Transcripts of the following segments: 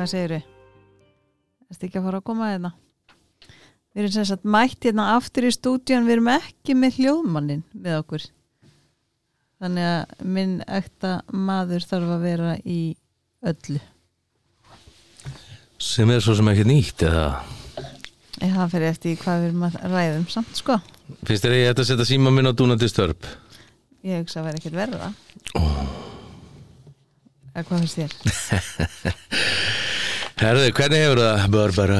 Hvað segir þau? Erstu ekki að fara að koma hérna? Við erum sagt mætt hérna aftur í stúdíun, við erum ekki með hljóðmannin með okkur. Þannig að minn ekta maður þarf að vera í öllu. sem er svo sem ekki nýtt eða það fyrir eftir hvað við erum að ræðum samt, sko. finnst þér ég að setja síma minn á dúnandi störp Ég hugsa að vera ekkert verða. Eða hvað finnst þér? Herðu, hvernig hefur það Barbara?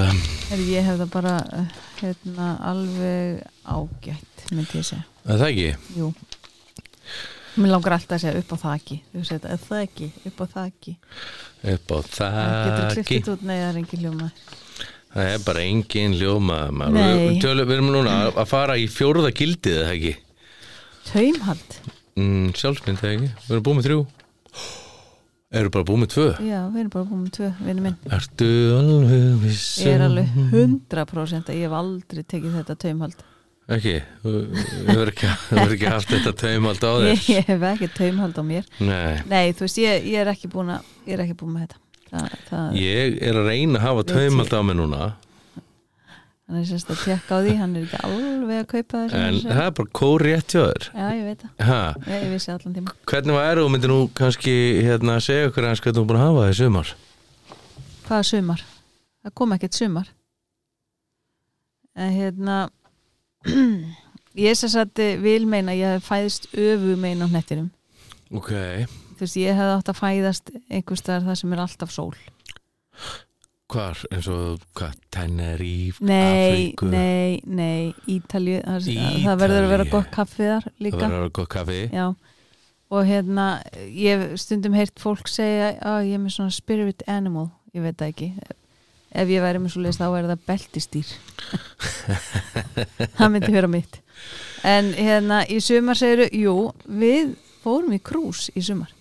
Herri, ég hef það bara eh, hérna, alveg ágætt, myndi ég segja. Það ekki? Jú. Mér langar alltaf að segja upp á þaki. Þú segir þetta, það ekki, upp á þaki. Upp á Það getur þakki klippið út, nei það er engin ljóma Það er bara engin hljóma maður. Nei. Við, tölum, við erum núna að- fara í fjórða gildið eða ekki? Taumhald, mm, Sjálfsmynd eða ekki? Við erum búið með þrjú Eru bara búið með tvö? Já, við erum bara búin með tvö vinnu minn, Ertu alveg viss ég er um- alveg 100% að ég hef aldrei tekið þetta taumhald. Ekki, þú hefur ekki, ekki haft þetta taumald á þér? Ég, hef ekki taumhald á mér. Nei, Nei, þú veist, ég, ég er ekki er búin með þetta. Það, það, ég er að reyna að hafa taumald á mig núna Hann er sérst að tekka á því, hann er ekki alveg að kaupa þessu En það er bara kór rétt hjá þér. Já, ég veit það, ég, ég vissi allan tíma Hvernig var þú myndir nú kannski hérna, segja okkur eins hvernig þú er búin að hafa það í sumar? Hvaða sumar? Það kom ekkert sumar. En hérna Ég sem sagt vil meina að ég hef fæðist öfu meina á hnettinum. Ok, Þú veist, ég hef átt að fæðast einhvers staðar það sem er alltaf sól hvar eins og hvað, Tenerife, Nei, Afríku? nei, nei, Ítalju það, það verður að vera gott kaffi þar Það líka verður að vera gott kaffi Já, og hérna ég stundum heyrt fólk segja að ég er með svona spirit animal ég veit það ekki. Ef ég væri með svo leist þá er það beltistýr. Það myndi vera mitt. En hérna í sumar segiru jú, við fórum í krús í sumar.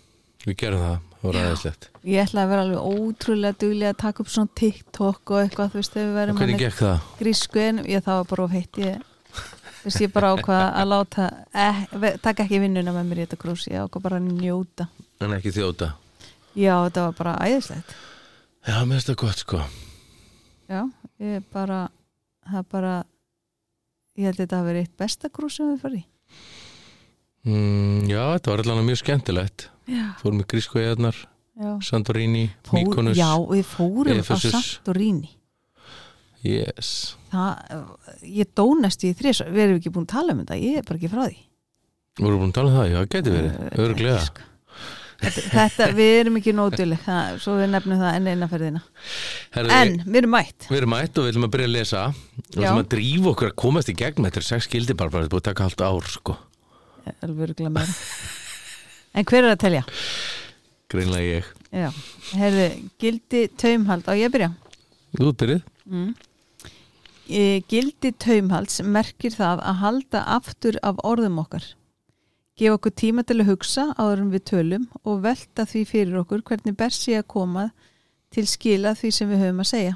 Við gerum það, það ég ætla að vera alveg ótrúlega duglega að taka upp svona TikTok og eitthvað þú veist þegar við verðum það? grísku en ég var bara of heitt ég, þú veist ég bara ákvað að láta eh, taka ekki vinnuna með mér í þetta krús ég ákvað bara að njóta. En ekki þjóta? Já, þetta var bara æðislegt. Já, mér finnst það gott sko. Já, ég bara það bara ég held að þetta hafi verið eitt besta krús sem við farið mm, Já, þetta var allan mjög skemmtilegt Fórum eðarnar, já. Santorini, Mykonos Já, við fórum Efesus. á Santorini. Yes. Það, ég dónast í þrís við erum ekki búin að tala um þetta, ég er bara ekki frá því. Voru búin að tala um það? Já, það geti verið, örglega sko. þetta, þetta, við erum ekki nótuleg svo við nefnum það enn einaferðina Herðu, en, við erum mætt. Við erum mætt og við ætlum að byrja að lesa. Við ætlum að drífa okkur að komast í gegn þetta er sex gildi bara, þetta er búið að taka halvt ár sko. alveg örugglega meira en hver er að telja? Greinlega ég. Já, herðu, gildi taumhald á ég byrja? Þú byrjuð mm. e, Gildi taumhalds merkir það að halda aftur af orðum okkar. Gefa okkur tíma til að hugsa áður en við tölum og velta því fyrir okkur hvernig best sé að koma til skila því sem við höfum að segja.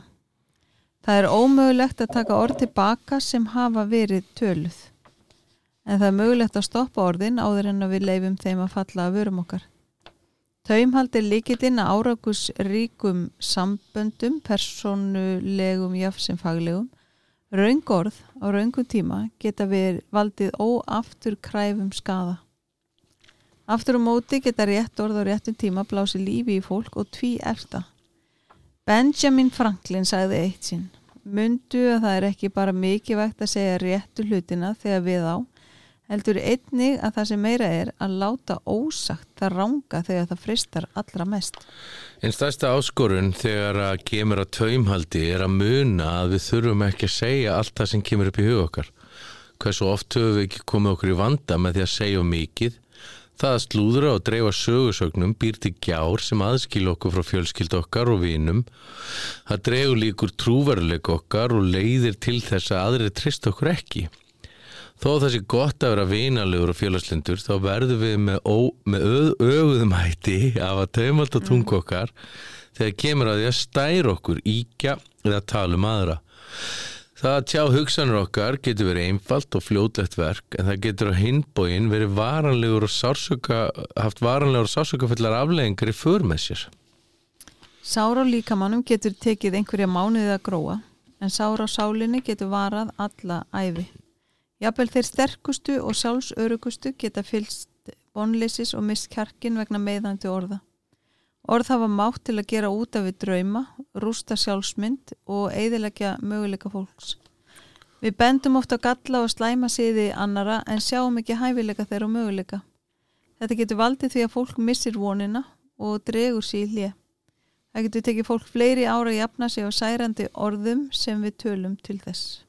Það er ómögulegt að taka orð tilbaka sem hafa verið töluð en það er mögulegt að stoppa orðin áður en að við leifum þeim að falla af vörum okkar Taumhald er líkitinn að árakus ríkum samböndum, persónulegum jafn sem faglegum. Raungorð á raungum tíma geta verið valdið óaftur kræfum skada. Aftur á móti geta rétt orð á réttum tíma blási lífi í fólk og tví eftir. Benjamin Franklin sagði eitt sinn. Mundu að það er ekki bara mikið vægt að segja réttu hlutina þegar við á, heldur einnig að það sem meira er að láta ósagt það ranga þegar það fristar allra mest. Einn stærsta áskorun þegar að kemur að taumhaldi er að muna að við þurfum ekki að segja allt það sem kemur upp í hug okkar. Hversu oft höfum við ekki komið okkur í vanda með því að segja mikið. Það að slúðra og dreifa sögursögnum býr til gjár sem aðskil okkur frá fjölskyld okkar og vinum. Það dreigur líkur trúveruleik okkar og leiðir til þess að aðri trist okkur ekki. Þó að það sé gott að vera vinalegur og félagslindur þá verðum við með, ó, með öð, öguðum hætti af að taumald og tungu okkar þegar kemur að því að stæra okkur, íkja eða tala um aðra. Það að tjá hugsanur okkar getur verið einfalt og fljótlegt verk en það getur á hinbóin verið varanlegur og sársöka, haft varanlegur og sársökafullar afleggingar í för með sér. Sára líkamannum getur tekið einhverja mánuðið að gróa en sára sálinni getur varað alla æfi. Jafnvel þeir sterkustu og sjálfsörugustu geta fylst bonleysis og mist kjarkin vegna meðandi orða. Orð hafa mátt til að gera út af við drauma, rústa sjálfsmynd og eiðilegja möguleika fólks. Við bendum ofta galla og slæma siði annara en sjáum ekki hæfileika þeirra og möguleika. Þetta getur valdið því að fólk missir vonina og dregur í hlið. Það getur tekið fólk fleiri ára jafna sig á særandi orðum sem við tölum til þess.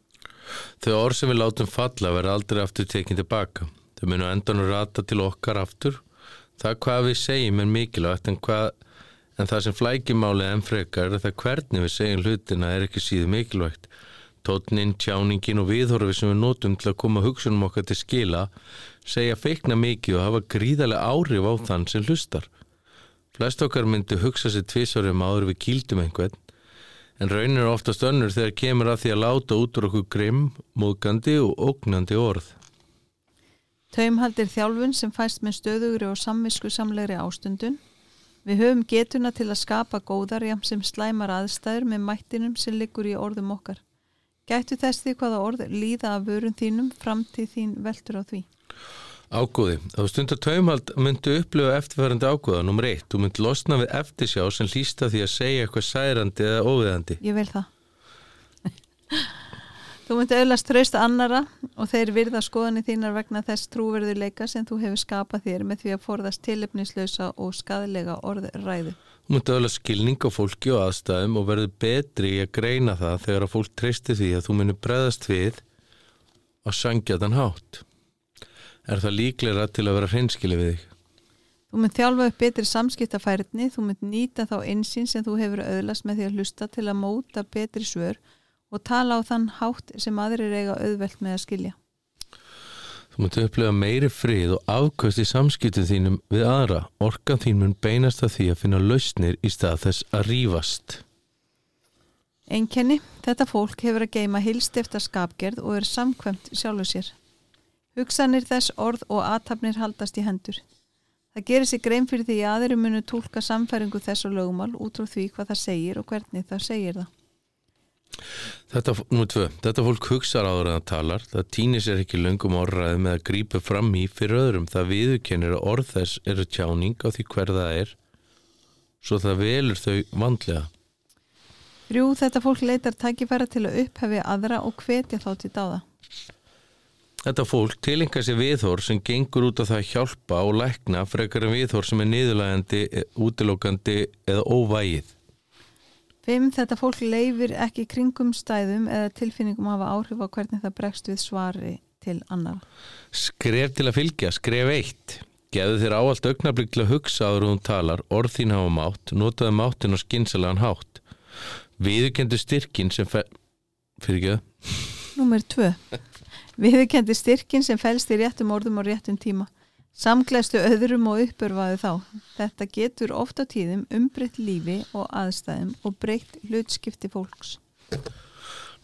Þau orð sem við látum falla verða aldrei aftur tekinn tilbaka. Þau munu endanur rata til okkar aftur. Það hvað við segjum er mikilvægt en, hvað, en það sem flækimálið en frekar er það hvernig við segjum hlutina er ekki síðu mikilvægt. Tótnin, tjáningin og viðhorfið sem við notum til að koma hugsunum okkar til skila segja feikna mikið og hafa gríðarlega áhrif á þann sem hlustar. Flest okkar myndi hugsa sér tvísarum áður við kýldum einhvern en raunin er oftast önnur þegar kemur að því að láta út úr okkur grimm, móðgandi og ógnandi orð. Taumhaldir þjálfun sem fæst með stöðugri og samvisku samlegri ástundun. Við höfum getuna til að skapa góðar jam sem slæmar aðstæður með mættinum sem liggur í orðum okkar. Gætu þess því hvaða orð líða af vörun þínum fram til þín veldur á því. Ágóði. Þá stundar taumhald myndu upplifa eftirfærandi ágóða nummer eitt. Þú mynd losna við eftirsjá sem hlýsta því að segja eitthvað særandi eða óviðandi. Ég vil það. þú myndi auðlast trösta annara og þeir virða skoðanir þínar vegna þess trúverðuleika sem þú hefur skapað þér með því að forðast tilipnislausa og skadlega orðræðu. Þú myndi auðlast skilning á fólki og aðstæðum og verður betri í að greina það þegar að fólk treysti því að þú myndir breðast við á sangjadan hátt er það líklega til að vera hreinskili við þig. Þú mynd þjálfa upp betri samskiptafærni, þú mynd nýta þá einsinn sem þú hefur auðlast með því að hlusta til að móta betri svör og tala á þann hátt sem aðrir eiga auðvelt með að skilja. Þú mynd upplega meiri frið og afkvæmst í samskiptum þínum við aðra. Orkan þín mun beinast að því að finna lausnir í stað þess að rýfast. Einkenni, þetta fólk hefur að geima hilst eftir skapgerð og er samkvæmt sjálfu sér. Hugsanir þess orð og aðtapnir haldast í hendur. Það gerir sig grein fyrir því að aðri munu tólka samfæringu þess og lögumál út frá því hvað það segir og hvernig það segir það. Þetta, tvö, þetta fólk hugsaður áður en það talar, það týnir sér ekki löngum orðræði með að grípa fram í fyrir öðrum. Það viðkennir að orð þess eru tjáning á því hver það er, svo það velur þau vandlega. Þrjú, þetta fólk leitar tækifæra til að upphefi aðra og hvetja þá til dáða. Þetta fólk tilengar sér viðhór sem gengur út á það að hjálpa og lækna frekar en viðhór sem er niðurlægandi, útilókandi eða óvægið. 5. Þetta fólk leifir ekki kringum stæðum eða tilfinningum hafa áhrif á hvernig það bregst við svari til annar. Skref til að fylgja, skref eitt. Geðu þér áallt augnablík til að hugsa áður hún talar, orð þín hafa mátt, notaðu máttin og skynsalagan hátt. Viðukendu styrkin sem fer... Fyrir ekki það? Númer 2. Viðkendi styrkin sem fælst í réttum orðum og réttum tíma. Samglæstu öðrum og uppörfaðu þá. Þetta getur ofta tíðum umbreytt lífi og aðstæðum og breytt hlutskipti fólks.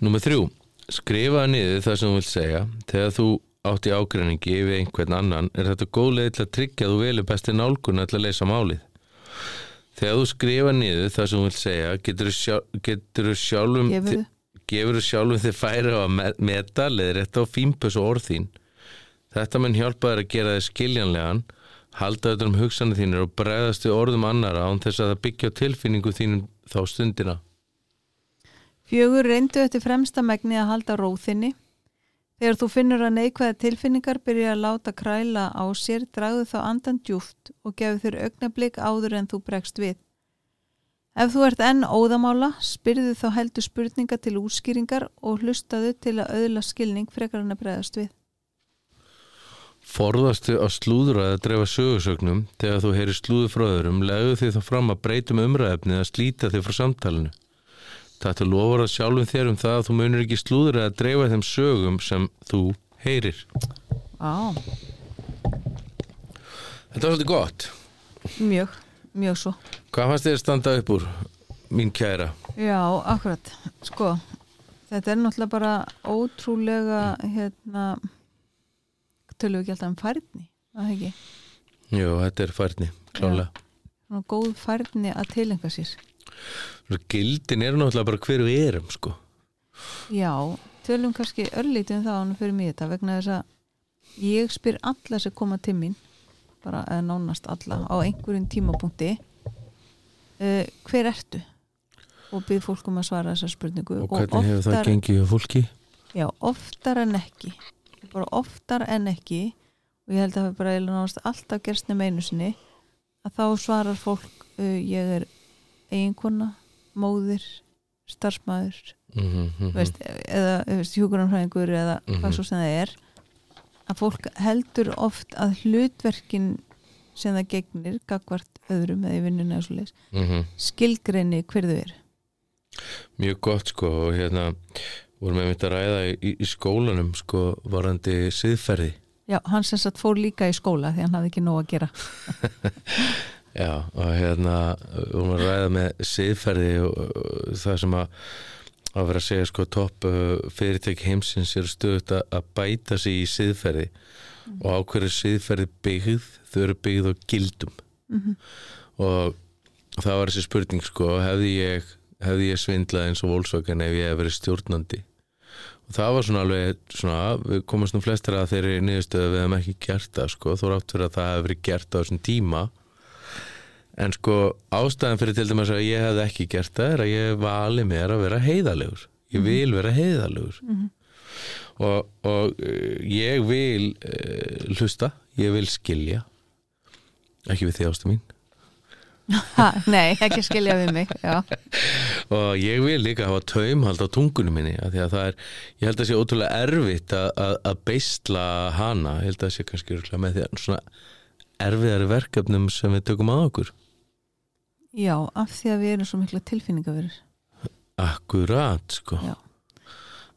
Númið þrjú. Skrifaði niður það sem þú vilt segja. Þegar þú átt í ágræningi við einhvern annan er þetta góð leið til að tryggja að þú velur besti nálguna til að leysa málið. Þegar þú skrifa niður það sem þú vilt segja getur þú sjálf, sjálfum... Gefur þú sjálfum þið færi á að meta leðrætt á fímpus og orðín. Þetta mun hjálpa þér að gera þið skiljanlegan, halda þetta um hugsanir þínir og bregðast við orðum annara án þess að það byggja tilfinningu þínum þá stundina. Fjögur reyndu eftir fremsta megni að halda róðinni. Þegar þú finnur að neikvæða tilfinningar byrja að láta kræla á sér, dragðu þá andan djúft og gefur þér augnablík áður en þú bregst við. Ef þú ert enn óðamála, spyrðu þá heldur spurninga til útskýringar og hlustaðu til að auðla skilning frekar hann að bregðast við. Forðastu að slúðra eða drefa sögursögnum þegar þú heyri slúðu frá öðrum, legðu þið þá fram að breytum umræðefni eða slíta þið frá samtalenu. Þetta lofur að sjálfum þér um það að þú munir ekki slúðra eða drefa þeim sögum sem þú heyrir. Á. Þetta var svolítið gott. Mjög mjög svo Hvað fannst þér standa upp úr, mín kæra? Já, akkurat, sko þetta er náttúrulega bara ótrúlega hérna tölum við ekki alltaf um færni það ekki? Jú, þetta er færni, klálega Góð færni að tilenga sér gildin er náttúrulega bara hver við erum sko Já, tölum kannski örlítið um það ánum fyrir mig þetta vegna þess að ég spyr alla sem koma til mín bara eða nánast alla á einhverjum tímapunkti. Uh, hver ertu? og byrð fólk um að svara þessa spurningu. Og hvernig hefur það gengið fólki? Já, oftar en ekki. Bara oftar en ekki. Og ég held að það bara nánast alltaf gerst nefn einu sinni. Að þá svarar fólk uh, ég er eiginkona, móðir starfsmæður Mm -hmm, veist, eða hjúkurannfræðingur eða Mhm. hvað svo sem það er að fólk heldur oft að hlutverkin sem það gegnir gagvart öðrum eða í vinnuna eða svo leis mhm. skilgreini hver þau er Mjög gott sko og hérna vorum við mitt að ræða í, í skólanum sko varandi siðferði. Já, hann sem sagt fór líka í skóla því hann hafði ekki nóg að gera. Já og hérna vorum við að ræða með siðferði og, og það sem að að vera að segja sko topp uh, fyrirtæki heimsins er stöðut að, bæta sig í siðferði og ákveður siðferði byggð þau eru byggð á gildum. Mhm. og það var þessi spurning sko hefði ég, hefði ég svindlað eins og Volkswagen ef ég hef verið stjórnandi? Og það var svona alveg svona, við komast nú flestir að þeirri niðurstöðu við hefum ekki gert það sko, þó rátt fyrir að það hefði verið gert á þessum tíma en sko ástæðan fyrir til dæmis að ég hefði ekki gert það er að ég vali mér að vera heiðalegur ég vil vera heiðalegur og, og uh, ég vil uh, hlusta, ég vil skilja. Ekki við því ástu mín. Ha, Nei, ekki skilja við mig og ég vil líka hafa taumhald á tungunum minni að það er, ég held að sé ótrúlega erfitt að, að, að beisla hana. Ég held að sé kannski með því að svona erfiðari verkefnum sem við tökum að okkur já af því að við erum svo mikla tilfinningaverur. Akkurat sko. Já.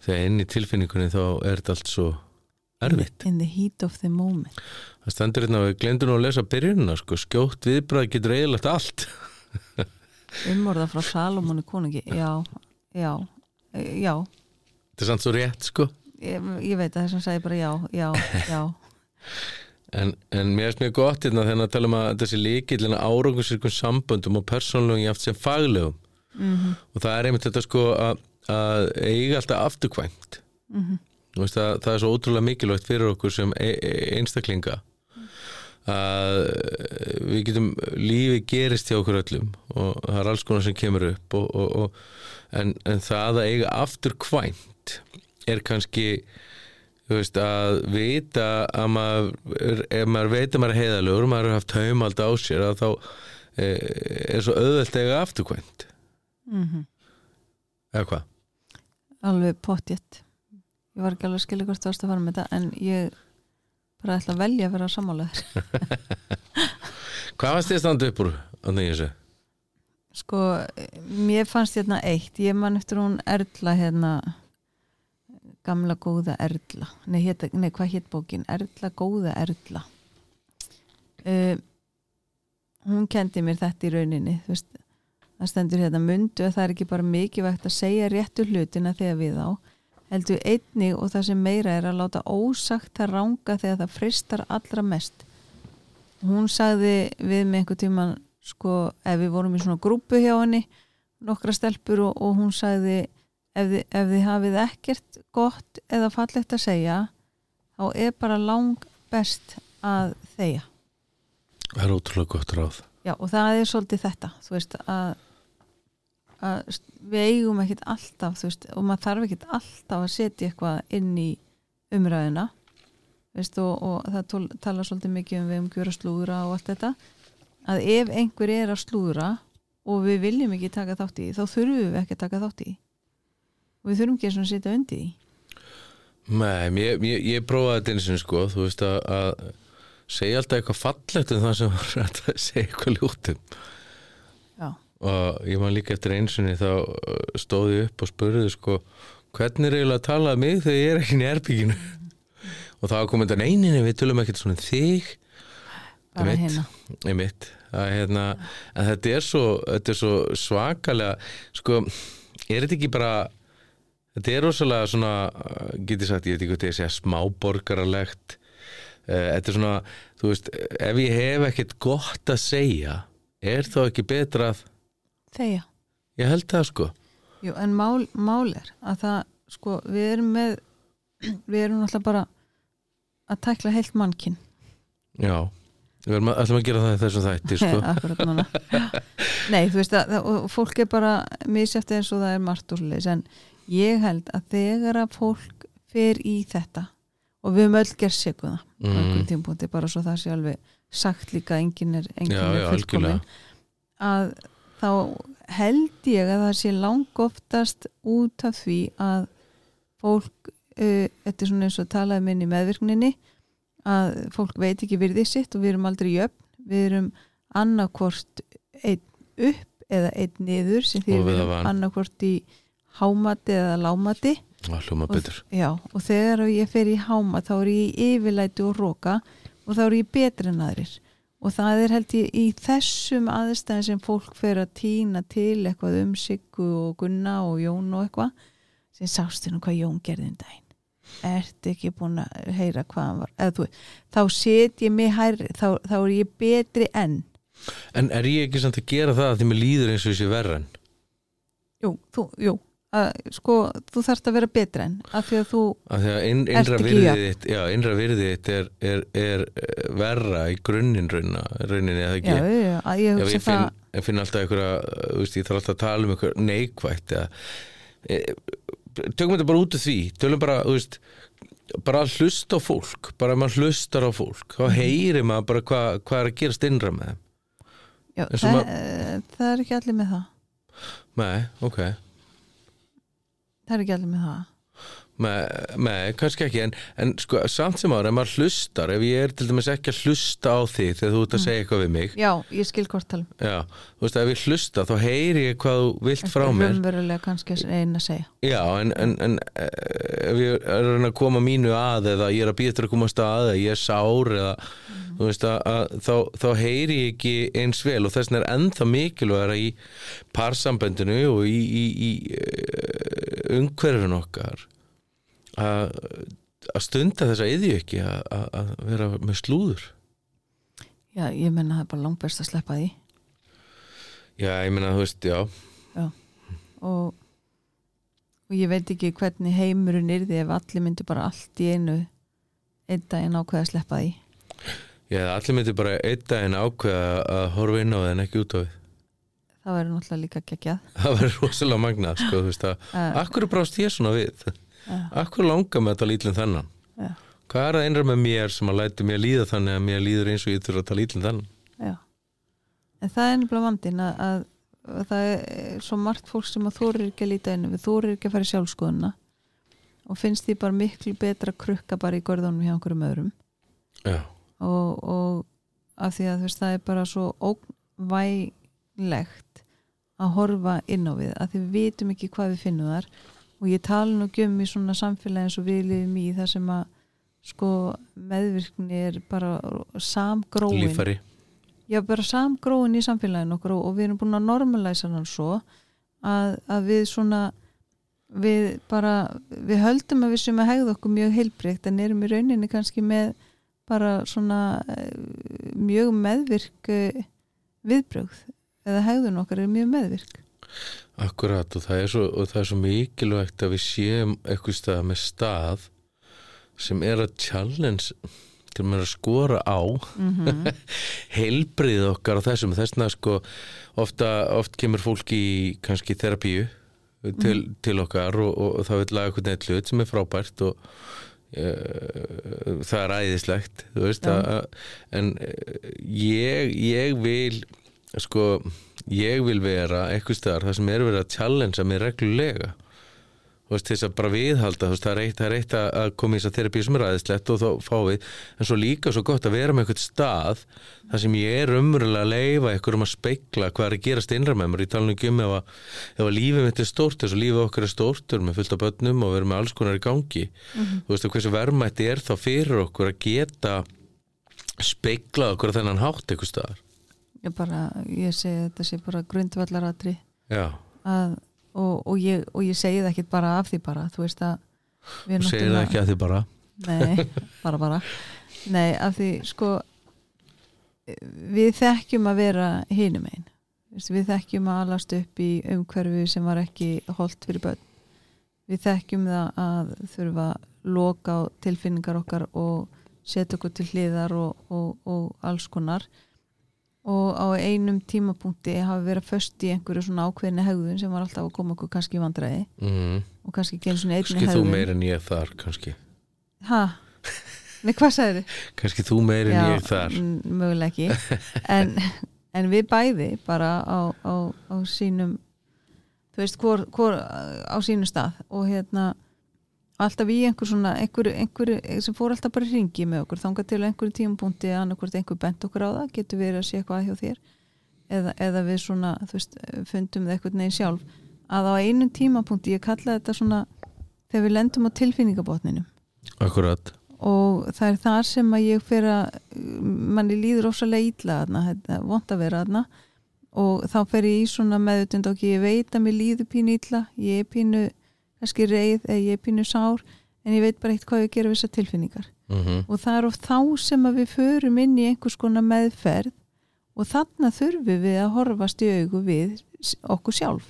þegar inn í tilfinningunni þá er þetta allt svo erfitt. In the heat of the moment. Það stendur hérna, við glemdum nú að lesa byrjunina sko, skjótt viðbræð getur eiginlegt allt. Umorða frá Salomóni konungi. Já, já, eh, já. Þetta er samt svo rétt sko. Ég, ég veit að þessum sagði bara já, já, já En, en mér finnst mjög gott hérna þegar að tala um að þessi líkillina árangusirkum samböndum og persónlegum jáft sem faglegum. Mm og það er einmitt þetta sko að, að eiga alltaf afturkvæmt. Mhm. Þú veist, að, það er svo ótrúlega mikilvægt fyrir okkur sem e e einstaklinga að við getum lífi gerist hjá okkur öllum og það er alls konar sem kemur upp og, og, og, en, en það að eiga afturkvæmt er kannski þú veist, að vita að maður, ef maður veit að maður er heiðalegur, maður har haft haumald á sér að þá e, er svo að eiga afturkvæmt. Mm eða hvað? Alveg pottjett Ég var ekki alveg að skilja hvort þú varst að fara með þetta en ég bara ætla að velja að vera sammálaður Hvað varst þið að standa upp úr á þessu? Sko, mér fannst hérna eitt. Ég man eftir hún Erla hérna gamla góða Erla. Nei, nei hvað hétt bókin? Erla góða Erla. Uh, hún kendi mér þetta í rauninni þú veist, það stendur hérna mundu að það er ekki bara mikilvægt að segja réttu hlutina þegar við á heldur einnig og það sem meira er að láta ósagt að ranga þegar það fristar allra mest. Hún sagði við með einhver tíman sko ef við vorum í svona grúpu hjá henni nokkra stelpur og, og hún sagði ef þið, ef þið hafið ekkert gott eða fallegt að segja þá er bara lang best að þeia Það er ótrúlega gott ráð Já, og það er svolítið þetta þú veist að, að við eigum ekkert alltaf veist, og maður þarf ekkert alltaf að setja eitthvað inn í umræðina veist, og, og það tól, tala svolítið mikið um við um gjöra slúðra og allt þetta að ef einhver er að slúðra og við viljum ekki taka þátt í þá þurfum við ekki að taka þátt í. Og við þurfum ekki að setja undir því. Nei, ég, ég, ég prófaði þetta eins og sko, þú veist að, að segja alltaf eitthvað fallegt um það sem var að segja eitthvað ljótum Já, og ég man líka eftir einsunni þá uh, stóði upp og spurði sko hvernig er eiginlega að tala um mig þegar ég er ekki í erbygginu og þá kom þetta neyninni við tölum ekkert svona um þig. Bara Einmitt. hérna. einmitt. Að, hérna, en þetta er svo, þetta er svo svakalega sko, er þetta ekki bara þetta er rosalega svona uh, getið sagt, ég veit ekki hvað þetta er smáborgaralegt. Uh, þetta er svona, þú veist, ef ég hef ekkert gott að segja er þá ekki betra að þeia, ég held það sko. Jú, en mál, mál er að það, sko, við erum með við erum náttúrulega bara að tækla heilt mannkinn já, við erum ætlum að gera það þessum þætti sko. Akkurat núna. Nei, þú veist að, og fólk er bara misjæft eins og það er margt úr leis en ég held að þegar að fólk fer í þetta og við höfum öll gerð sekuða mm. bara svo það sé alveg sagt líka enginn er, enginn Já, er já, fullkomin að þá held ég að það sé langoftast út af því að fólk uh, þetta er svona eins og talaði minn í meðvirkninni að fólk veit ekki virðið sitt og við erum aldrei jöfn við erum annarkvort einn upp eða einn niður sem því við erum annarkvort í hámati eða lámati og, já, og þegar ég fer í háma þá er ég í yfirlæti og róka og þá er ég betri en aðrir. Og það er held ég í þessum aðstæðin sem fólk fer að týna til eitthvað um Siggu og Gunna og Jón og eitthvað sem sástu nú hvað Jón gerði um daginn. Ertu ekki búin að heyra hvað hann var? Eða þú, þá set ég mig hærri þá, þá er ég betri enn En er ég ekki samt að gera það að því mér líður eins og þessi verran? jú, þú, jú að, sko, þú þarft að vera betri enn af því að þú, því að inn, innra ekki jöfn? þitt Já, innra virðið þitt er, er, er eh, verra í grunninn rauninni já, ekki? Já, já, að ég Já, hugsa ég finn, ég finn alltaf einhverja, þú veist, ég þarf alltaf að tala um einhver neikvætt eða, e, tökum þetta bara út af því tölum bara, þú veist bara að hlusta á fólk, bara að maður hlustar á fólk þá heyrir maður bara hvað hva er að gerast innra með þeim. Já, það, maður- það er ekki allir með það. Nei, ok það er ekki allir með það. Nei, kannski ekki en, en sko, samt sem ára, ef maður hlustar ef ég er til dæmis ekki að hlusta á þig þegar þú ert að segja eitthvað við mig. Já, ég skil hvort talum Já, þú veist, ef ég hlusta þá heyri ég hvað þú vilt frá mér. raunverulega kannski einn að segja? Já, en, en, en eh, ef ég er að koma mínu að eða ég er að eftir að koma að eða ég er sár eða þú veist að, að þá, þá heyri ég ekki eins vel og þess vegna er ennþá mikilvægara í parsamböndinu og í, í, í eh, umhverfin okkar að að stunda þessa yðju ekki að, að, að vera með slúður. Já, ég menna það er bara langt best að sleppa því. Já, ég meina, þú veist, já. Og, og ég veit ekki hvernig heimurinn yrði ef allir myndu bara allt í einu einn daginn ákveða að sleppa því. Já, allir myndi bara einn daginn ákveða að horfa inn á það en ekki út á við það verður náttúrulega líka geggjað Það verður rosalega magnað, sko, þú veist að uh, Akkur brást ég svona við? uh, Akkur langar með að tala ítlum þennan? Já. Hvað er það einra með mér sem að læti mér líða þannig að mér líður eins og ég þurfa að tala ítlum þennan? já en það er nefnilega vandinn að, að, að það er svo margt fólk sem að þórir ekki að líta inn við þórir ekki að fara í sjálfskoðuna og finnst því bara miklu betra að krukka bara í görðunum hjá einhverjum öðrum og, og af því að veist, það er bara svo óvænlegt að horfa inn á við að því við vitum ekki hvað við finnum þar. Og ég tala nú ekki um í svona samfélagi eins og við lifum í það sem að sko meðvirkni er bara samgróin. Líffæri. Já bara samgróin í samfélaginu okkur og, og við erum búin að normalæsa hann svo að, að við svona við bara við höldum að við sem að hegða okkur mjög heilbreykt en erum í rauninni kannski með bara svona eh, mjög meðvirk eh, viðbrögð eða hegðun okkar er mjög meðvirk. Akkurat og það er svo, og það er svo mikilvægt að við séum eitthvað stað með stað sem er að challenge til að skora á mm heilbrið okkar á þessum. Þessna sko ofta, oft kemur fólk í kannski terapíu til, til okkar og, og, það vil laga eitthvað neitt hlut sem er frábært og uh, það er æðislegt þú veist að en uh, ég, ég vil sko ég vil vera eitthvað staðar það sem er verið að challengea mig reglulega. Veist, þess að bara viðhalda veist, það er eitt, það er eitt að að koma í þess að terapíu sem er aðeinslegt og þá fá við. En svo líka svo gott að vera með eitthvað stað þar sem ég er umröðlega að leifa eitthvað um að speikla hvað er að gerast innra með mér. Ég tala nú ekki um ef að, ef að lífið mitt er stórt þess að lífið okkar er stórt með fullt af börnum og við erum með alls konar í gangi. Þú veist, og hversu verðmætti er þá fyrir okkur að geta speiklað okkur þennan hátt eitthvað staðar ég bara, ég segi þetta sé bara grundvallaratri og, og, ég, og ég segi það ekki bara af því bara, þú veist að þú segir það ekki að því bara? Nei, bara bara. Nei, af því sko við þekkjum að vera hinum einn við þekkjum að alast upp í umhverfi sem var ekki holdt fyrir börn. Við þekkjum það að þurfa að loka á tilfinningar okkar og setja okkur til hliðar og, og, og alls konar og á einum tímapunkti hafi verið föst í einhverju svona ákveðinni hegðun sem var alltaf að koma okkur kannski í vandræði. Mm. og kannski eins og einni kannski þú hegðun. meir en ég þar kannski. Ha, nei hvað sagður þið? kannski þú meir en ég þar. m- mögulega ekki. En, en við bæði bara á, á, á sínum þú veist, hvor, hvor á sínum stað. Og hérna alltaf í einhver svona einhver, einhver, sem fór alltaf bara hringi með okkur þangað til einhverju tímapunkti annarkvort einhver bent okkur á það, getur verið að sé eitthvað að hjá þér. Eða, eða við svona veist, fundum það eitthvað neginn sjálf. Að á einum tímapunkti, ég kalla þetta svona þegar við lendum á tilfinningabotninum. Akkurat. Og það er þar sem að ég fer að manni líður ósalega ítla er vont að vera þarna. Og þá fer ég í svona meðutund og ég veit að mér líður pínu ítla ég er pínu kannski reið eða ég er pínu sár en ég veit bara eitt hvað ég gera við þessar tilfinningar. Mm og það er oft þá sem að við förum inn í einhvers konar meðferð og þarna þurfum við að horfast í augu við okkur sjálf.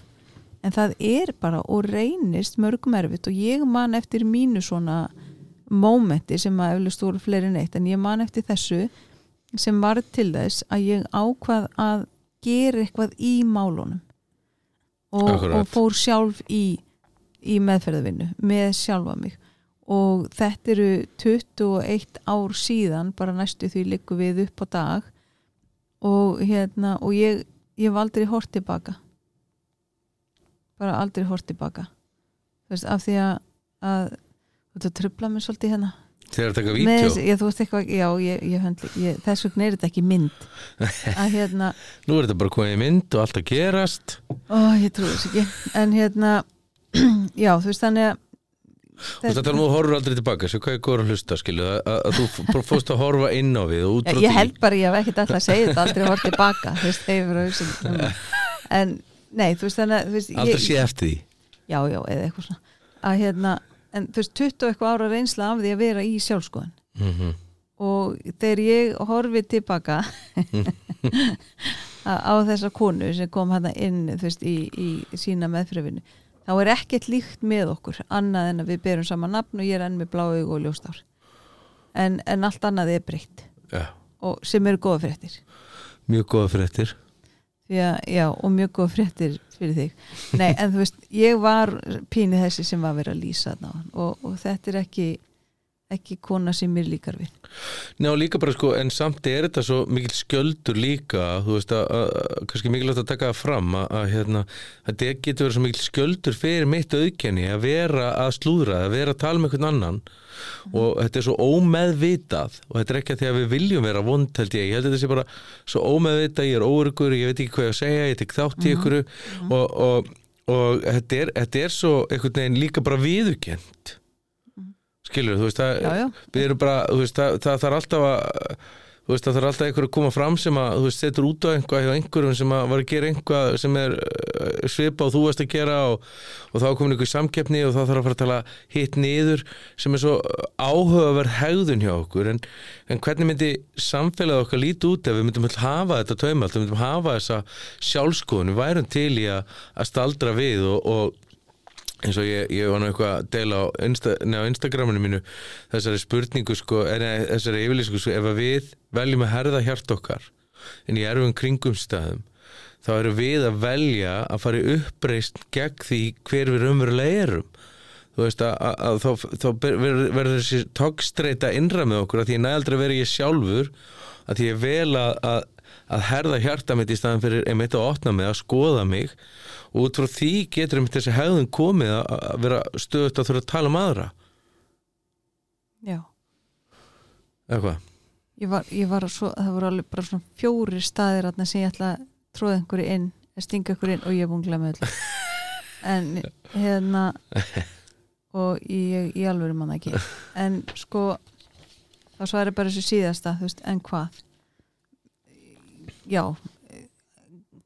En það er bara og reynist mörgum erfitt og ég man eftir mínu svona mómenti sem að eflust voru fleiri en eitt en ég man eftir þessu sem var til þess að ég ákvað að gera eitthvað í málunum. Og, og fór sjálf í, í meðferðavinnu með sjálfa mig. Og þetta eru 21 ár síðan bara næstu því liggum við upp á dag. Og hérna og ég, ég hef aldrei hort tilbaka bara aldrei hort tilbaka veist, af því að, að þetta trubla mér svolítið hérna. Þegar það taka ég, ég, ég, þess vegna er þetta ekki mynd. Að hérna, nú er þetta bara komið í mynd og allt að gerast. Ó, ég trúi þess ekki. En hérna, já, þú veist þannig að og þetta er nú horfur aldrei tilbaka svo hvað er góður að hlusta skilu að, þú fórst að horfa inn á við Já, ég held bara, ég hef ekkert alltaf að segja þetta aldrei hort tilbaka, þú veist, hefur að hugsa en, nei, þú veist þannig að aldrei ég, sé eftir því. Já, já, eða eitthvað svona. Að hérna, en þú veist, 20 og eitthvað ára reynsla af því að vera í sjálfskoðan mm og þegar ég horfi tilbaka á á þessa konu sem kom hann inn þú veist, í, í sína meðfröfinu þá er ekkert líkt með okkur annað en að við berum saman nafn og ég er enn með blá augu og ljóstár en, en allt annað er breytt. Já, og sem eru góða fréttir. Mjög góða fréttir. Að, já, og mjög góða fréttir fyrir þig. Nei, en þú veist, ég var pínið þessi sem var að lýsa þarna áðan. Og, og þetta er ekki ekki kona sem mér líkar við. Ná líka bara sko, en samt er þetta svo mikil skjöldur líka, þú veist að, að, að kannski mikilvægt að taka það fram að, að hérna, þetta getur verið svo mikil skjöldur fyrir mitt auðkenni að vera að slúðra, að vera að tala með einhvern annan. Og þetta er svo ómeðvitað og þetta er ekki að því að við viljum vera vond held ég, ég held að þetta sé bara svo ómeðvitað, ég er óörgur, ég veit ekki hvað ég að segja, ég tek þátt í ykkur og, og, og þetta, er, þetta er svo einhvern veginn líka bara viðukent skilur, þú veist að já, já, við erum bara, þú veist, það, það þarf alltaf að þú veist, það þarf alltaf einhver að koma fram sem að, þú veist, setur út á einhvað hjá einhverjum sem að var að gera einhvað sem er uh, svipa og þú varst að gera og, og þá komin einhver samkeppni og þá þarf að fara að tala hitt niður sem er svo áhugaverð hegðun hjá okkur. En, en hvernig myndi samfélagið okkar líti út ef við myndum hafa þetta taumalt, við myndum hafa þessa sjálfskoðun, við værum til í að, að staldra við og, og eins og ég, ég var nú eitthvað að deila á, Insta, á Instagraminu mínu þessari spurningu sko, er, þessari yfirlýsku sko, ef við veljum að herða hjart okkar en í erfum kringumstæðum þá erum við að velja að fara uppreist gegn því hver við raunverulega erum. Þú veist að, að, að þá, þá verður verður þessi tókstreita innra með okkur að því ég næaldra verið ég sjálfur að því ég vel að, að, að herða hjarta mitt í staðan fyrir einmitt að opna mig, að skoða mig. Og út frá því getur einmitt þessi hegðun komið að, að vera stöðut að þurfa að tala um aðra. Já. Eða hvað? ég var, ég var svo, það voru alveg bara svona fjóri staðir þarna sem ég ætla að tróða einhverju inn, að stinga einhverju inn og ég er búin að glemja öll en hérna og ég, ég alveg manna ekki. En sko þá svarir bara þessu síðasta, þú veist, en hvað já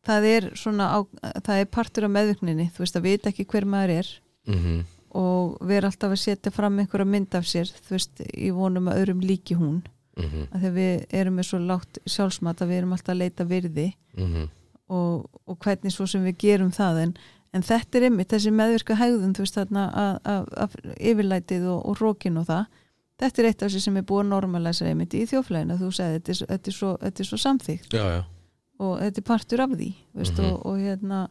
það er svona á, það er partur af meðvögninni, þú veist að vita ekki hver maður er Mm og vera alltaf að setja fram einhverja mynd af sér, þú veist, í vonum að öðrum líki hún -hmm. að þegar við erum með svo lágt sjálfsmat að við erum alltaf að leita virði Mm -hmm. og, og hvernig svo sem við gerum það en, en þetta er einmitt þessi meðvirka hegðun þú veist þarna að, að, að yfirlætið og, og rókin og það þetta er eitt af þessi sem er búið að normalæsa einmitt í þjóflæðina, þú segði þetta er, þetta er svo, þetta er svo samþýgt já, já, og þetta er partur af því veist, Mhm. og, og hérna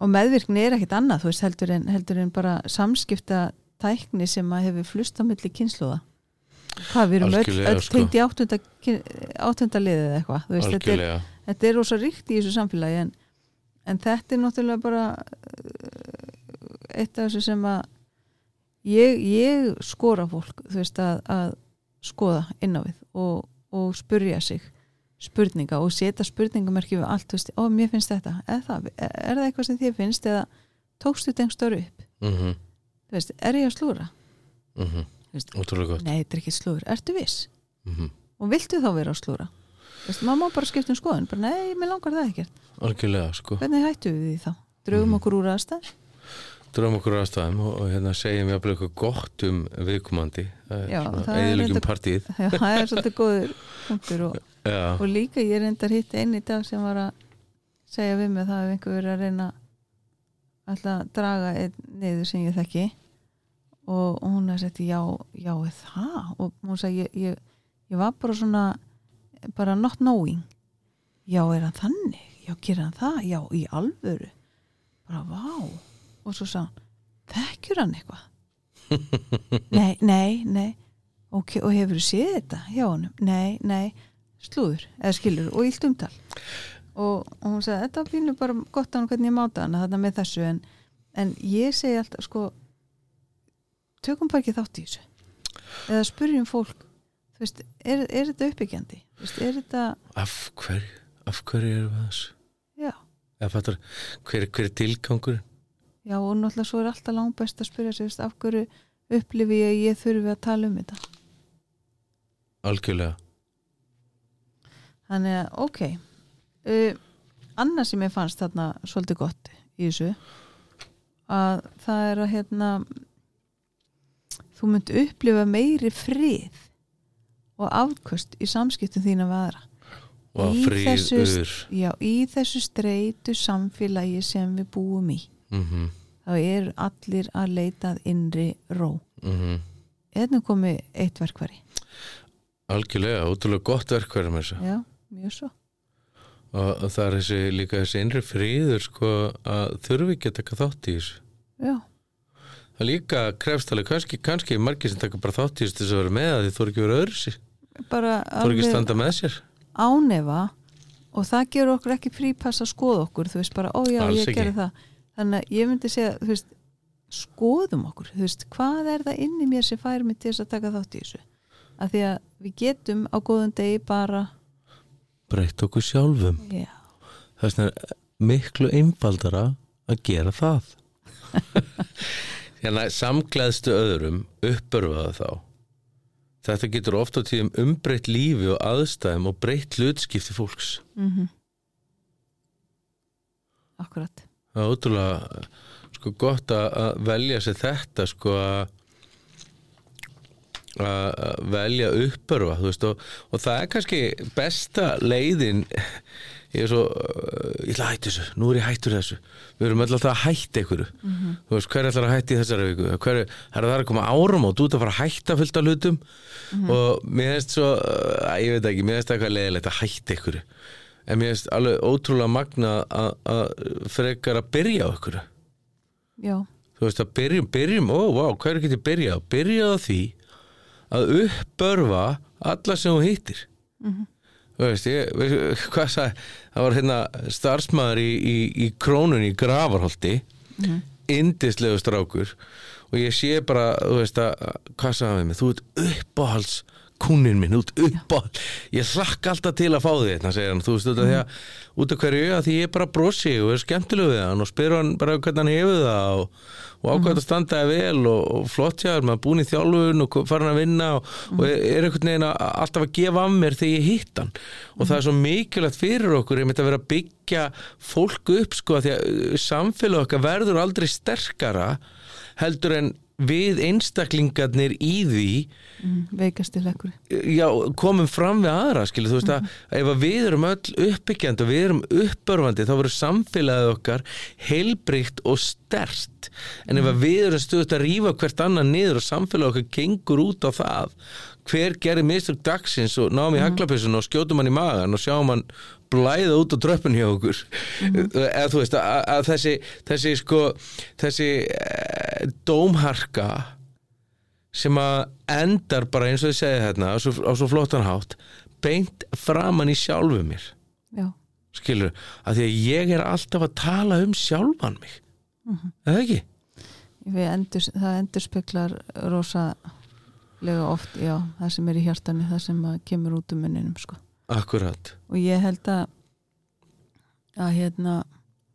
og meðvirkni er ekkit annað þú veist, heldur, en, heldur en bara samskipta tækni sem að hefur flust á milli kynsluða hvað við erum öll, Algjörlega, öll sko. tengt í áttunda, áttunda liðið eða eitthvað veist, þetta er, þetta er rosa ríkt í þessu samfélagi en, en þetta er náttúrulega bara uh, eitt af þessu sem að ég, ég skora fólk veist að, að skoða inn á við og, og spurja sig spurninga og setja spurningamerki við allt, þú veist, ó mér finnst þetta er það, er það eitthvað sem þér finnst eða tókstu þetta einhver upp mm þú veist, er ég að slúra? -hmm. Veist, ótrúlega gott Nei, þetta er ekki slúr, ertu viss? mm Og viltu þá vera að slúra? Þú veist, maður má bara skipta um skoðun bara, nei, mér langar það ekkert algjörlega sko Hvernig hættu við því þá? Draugum Mhm. okkur úr aðstæð? Dröfum okkur aðstæðum og, og hérna segjum að eitthvað gott um viðkomandi eðilegjum reyndar- partíð Já, það er svolítið góður punktur og, og líka ég reyndar hitt einn í dag sem var að segja við mig það ef einhver verið að reyna alltaf að draga einn niður sem ég þekki. Og, og hún að setja já, já, er það? Og hún sagði, ég, ég, ég var bara svona bara not knowing. Já, er hann þannig, já, gerir hann það? Já, í alvöru. Bara, vá, og svo sá hann þekkjur hann eitthvað? Nei, nei, nei. Ok, og hefur þú séð þetta hjá honum, nei, nei. Slúður, eða skilur, og illt umtal. Og, og hún sagði, þetta pínu bara gott á hann hvernig ég máta hann þetta með þessu, en, en ég segi alltaf, sko tökum bara ekki þátt í þessu. Eða spurjum fólk veist, er, er þetta uppbyggjandi? Veist, er þetta, af hverju? Af hverju erum við þessu? Já. Eða fattar, hver, hver er tilgangur já, og náttúrulega svo er alltaf langt best að spyrja sig, af hverju upplifi ég að ég þurfi að tala um þetta? Algjörlega. Þannig að, ok. Uh, Annað sem ég fannst þarna svolítið gott í þessu að það er að hérna þú munt upplifa meiri frið og afköst í samskiptum þína við aðra. Og Já, í þessu streitu samfélagi sem við búum í mm þá eru allir að leita að innri ró. -hmm. Eðnum Hérna komið eitt verkvari algjörlega, ótrúlega gott verkverðum þessu Já, mjög svo. Og, og það er þessi líka þessi innri fríður sko að þurfi ekki að taka þátt í þessu. Já, það líka krefst alveg kannski, kannski margir sem taka bara þátt í þessu þess að vera með að þið þóru ekki vera öðru sér. Bara þóru ekki standa með sér. ánefa og það gerur okkur ekki frípass að skoða okkur þú veist bara, ó já, Alls ég gerði það þannig að ég myndi segja, veist skoðum okkur, veist, hvað er það inn í mér sem fær mig til þess að taka þátt í þessu? Af því að við getum á góðum degi bara breytt okkur sjálfum. Já, þess vegna er miklu einfaldara að gera það. Hérna samgleðstu öðrum uppörfaða þá. Þetta getur oft á tíðum umbreytt lífi og aðstæðum og breytt hlutskipti fólks. Mhm. Akkurat það er ótrúlega sko gott að að velja sér þetta sko að að að velja uppörfa veist og, og það er kannski besta leiðin ég er svo, uh, ég ætla að hætta þessu nú er ég hættur þessu, við erum alltaf að hætta einhverju, þú veist, hver ætlar að hætta í þessari viku, hver er það er að koma árum og þú ert að fara að hætta fullt af hlutum og mér finnst svo uh, ég veit ekki, mér finnst eitthvað leiðilegt að hætta einhverju, en mér finnst alveg ótrúlega magna að, að frekar að byrja á einhverju já, þú veist að byrjum, byrjum, ó, vá, hvað er ekki byrjað? Byrjað á? Því að uppörfa alla sem þú hittir. Þú veist, ég, veist, hvað sagði það var hérna starfsmæður í, í, í krónunni í Gravarholti indislegu strákur og ég sé bara, þú veist að hvað sagði hann við mig, þú ert uppáhalds kúnin minn, þú ert uppáhald ég hlakka alltaf til að fá þetta segir hann, þú veist, út af því að út af hverju? Að því ég bara brosi og er skemmtileg við hann og spyr hann bara hvernig hann hefur það og, og ákvæmt að standa það vel og, og flott hjá þér, maður er búin í þjálfun og farin að vinna og, og er er einhvern veginn að, alltaf að gefa af mér þegar ég hitt hann. Og það er svo mikilvægt fyrir okkur ég myndi að vera að byggja fólk upp sko að því að uh, samfélag okkar verður aldrei sterkara heldur en við einstaklingarnir í því mm, veikasti lekkur já, komum fram við aðra skilu, þú veist að ef við erum öll uppbyggjandi og við erum uppörfandi þá verður samfélagið okkar heilbrygt og stert en ef að við erum stöðut að rífa hvert annan niður og samfélagið okkar gengur út á það hver gerir mistök dagsins og náum í haglapessun og skjótum hann í magan og sjáum hann blæða út á dröppun hjá okkur. Eða þú veist að, að þessi þessi sko þessi dómharka sem að endar bara eins og þið segið hérna á svo, á svo flottan hátt beint framann í sjálfu mér. Já, skilur, að því að ég er alltaf að tala um sjálfan mig. Eða ekki? endur, það endur speklar rosalega oft já, það sem er í hjartani, það sem kemur út um munninum sko. Akkurat. Og ég held að að hérna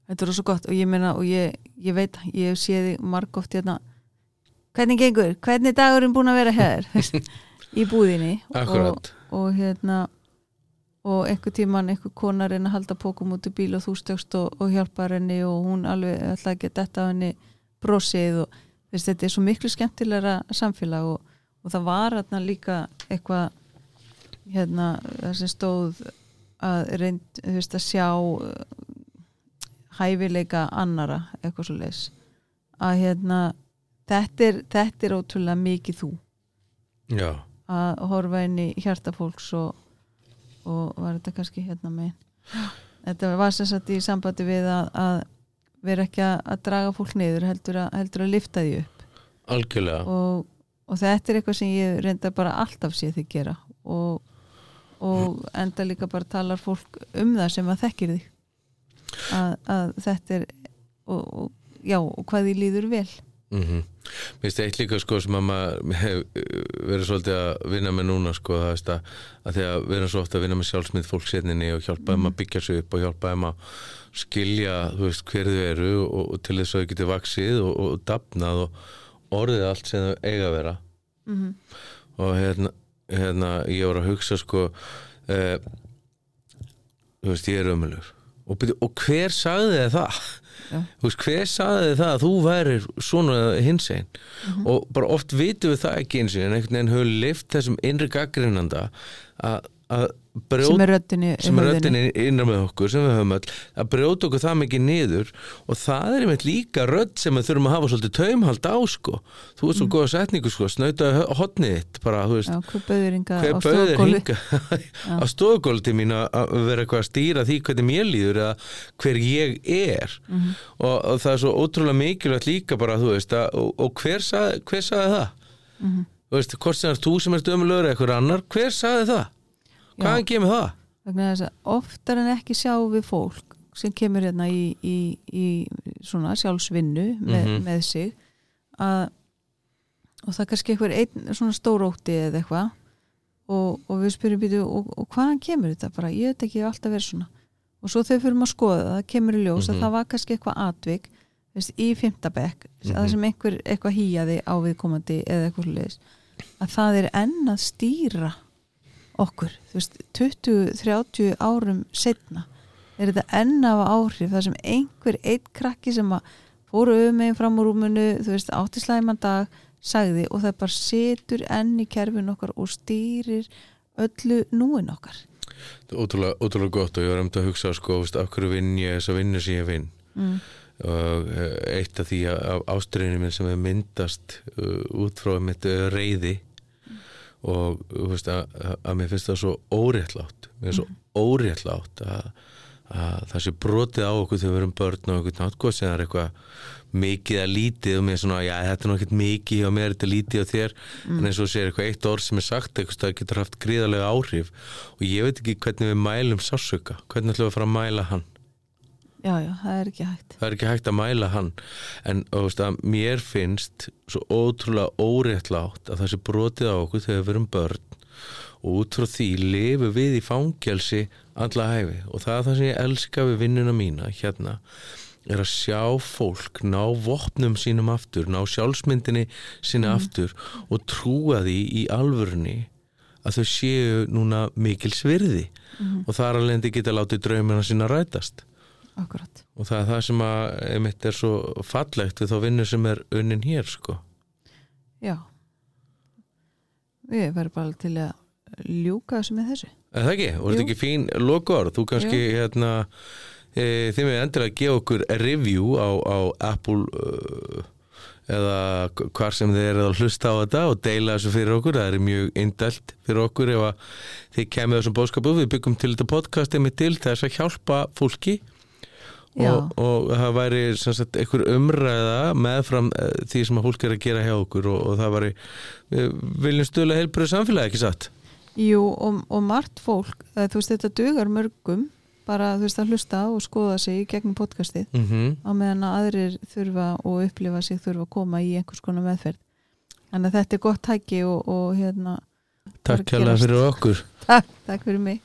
þetta er rosa gott og ég meina og ég, ég veit, ég hef séð marg oft hérna. Hvernig gengur, hvernig er dagurinn búin að vera hér í búðinni og, og hérna og einhver tíman einhver konar reyna að halda pókum út í bíl og þú stökst og, og hjálpar henni og hún alveg ætla ekki að detta á henni brosið og þess, þetta er svo miklu skemmtilegra samfélag og, og það var hérna líka eitthvað hérna það sem stóð að reynd þú veist, að sjá hæfileika annara eitthvað svo leis að hérna þetta er, þetta er ótrúlega mikið þú. Já, að horfa inn í hjarta fólks og, og var þetta kannski hérna með þetta var sem sagt í sambandi við að, að vera ekki að, að draga fólk niður heldur að, heldur að lifta því upp. Algjörlega. Og, og þetta er eitthvað sem ég reynda bara alltaf sé þig gera. Og, og enda líka bara talar fólk um það sem að þekkir þig að, að þetta er og, og, já, og hvað því líður vel mm -hmm. Mér finnst eitt líka sko sem að maður hef verið svolítið að vinna með núna sko að, að því að við erum svo ofta að vinna með sjálfsmynd fólksérninni og hjálpa þeim að byggja sig upp og hjálpa þeim að skilja þú veist hver þau eru og, og til þess að þau geti vaksið og, og dafnað og orðið allt sem þau eiga að vera mm -hmm. og hérna, hérna ég voru að hugsa sko eh, þú veist ég er ömulur og, og hver sagði þið það? Þú veist hver sagði þið það að þú værir svona hins einn Mhm. og bara oft vitum við það ekki eins og einhvern veginn höfum lift þessum innri gaggrinanda að að brjóta sem er er höfðinu. röddinni innan með okkur sem við höfum öll að brjóta okkur það mikið niður og það er einmitt líka rödd sem við þurfum að hafa svolítið taumhald á sko. Þú veist svo góða setningu sko snauta hotnið þitt bara þú veist. Hver bauður hinga á hinga á stofgóli til mín að vera eitthvað að stýra því hvernig mér líður eða hver ég er. Mhm. og, og það er svo ótrúlega mikilvægt líka bara þú veist að, og, og hver, sað, hver saði það? Mhm. þú veist hvort sem er þú sem er dömulögur eða eitthvað annar hver saði það hvaðan kemur það vegna þess að oftar en ekki sjá við fólk sem kemur hérna í, í, í svona sjálfsvinnu með, Mhm. með sig að og það er kannski einhver einn svona stórótti eða eitthvað og, og við spyrjum býtu og, og hvaðan kemur þetta bara, ég veit ekki, alltaf verið svona og svo við fyrir að skoða það, kemur í ljós Mhm. að það var kannski eitthvað atvik veist, í fimmtabekk, Mhm. það sem einhver eitthvað hýjaði á viðkomandi eða eitthvað leis, að það er enn að stýra okkur þú veist, 20-30 árum setna er þetta enn af áhrif þar sem einhver eitt krakki sem að fóru um meginn fram úr rúmunu þú veist, áttislæman dag sagði og það bara setur enn í kerfin okkar og stýrir öllu núin okkar ótrúlega, ótrúlega gott og ég var um að hugsa sko, veist, af hverju vinn ég þessa vinnu sem ég vinn mm. og eh, eitt af því að ástriðinu minn sem hefur myndast uh, út frá mitt uh, reyði og veist, að, að- mér finnst það svo óréttlátt. Mér finnst svo óréttlátt að, að það sé brotið á okkur þegar við erum börn og eitthvað nátt sem það er eitthvað mikið að lítið. Og mér er svona, já þetta er ekkert mikið og mér er þetta lítið á þér. En eins og sér eitthvað eitt orð sem er sagt eitthvað það getur haft gríðarlega áhrif. Og ég veit ekki hvernig við mælum sársöka hvernig ætlum við að fara að mæla hann já, já, það er ekki hægt. Það er ekki hægt að mæla hann. En veist mér finnst svo ótrúlega óréttlátt að það sé brotið á okkur þegar við erum börn og út frá því lifu við í fangelsi alla hæfi og það er það sem ég elska við vinnuna mína hérna er að sjá fólk ná vopnum sínum aftur, ná sjálfsmyndinni sinni aftur og trúa því í alvörunni að þau séu núna mikil svirði og þar alveg geta látið draumina sína rætast akkurat, og það er það sem að einmitt er svo fallegt við þá vinnu sem er unnin hér sko já við verðum bara til að ljúka þessu með þessu Er það ekki? Og þetta Jú. ekki fín lokor? Þú kannski hérna e, þið með endur að gefa okkur review á, á Apple uh, eða hvar sem þið eru að hlusta á þetta og deila þessu fyrir okkur það er mjög indælt fyrir okkur ef þið kemur þessum bóðskapu við byggum til þetta podcastið með til þess að hjálpa fólki. Og, og það væri sagt, einhver umræða meðfram eh, því sem að fólk er að gera hjá okkur og, og það væri við viljum stöðlega heilbröðu samfélagi ekki satt? Jú, og, og margt fólk það, þú veist, þetta dugar mörgum bara þú veist að hlusta og skoða sig gegnum podcastið mm -hmm. á meðan að aðrir þurfa og upplifa sig þurfa að koma í einhvers konar meðferð. Að þetta er gott tæki og, og hérna Takk gerast. fyrir okkur. Takk, takk fyrir mig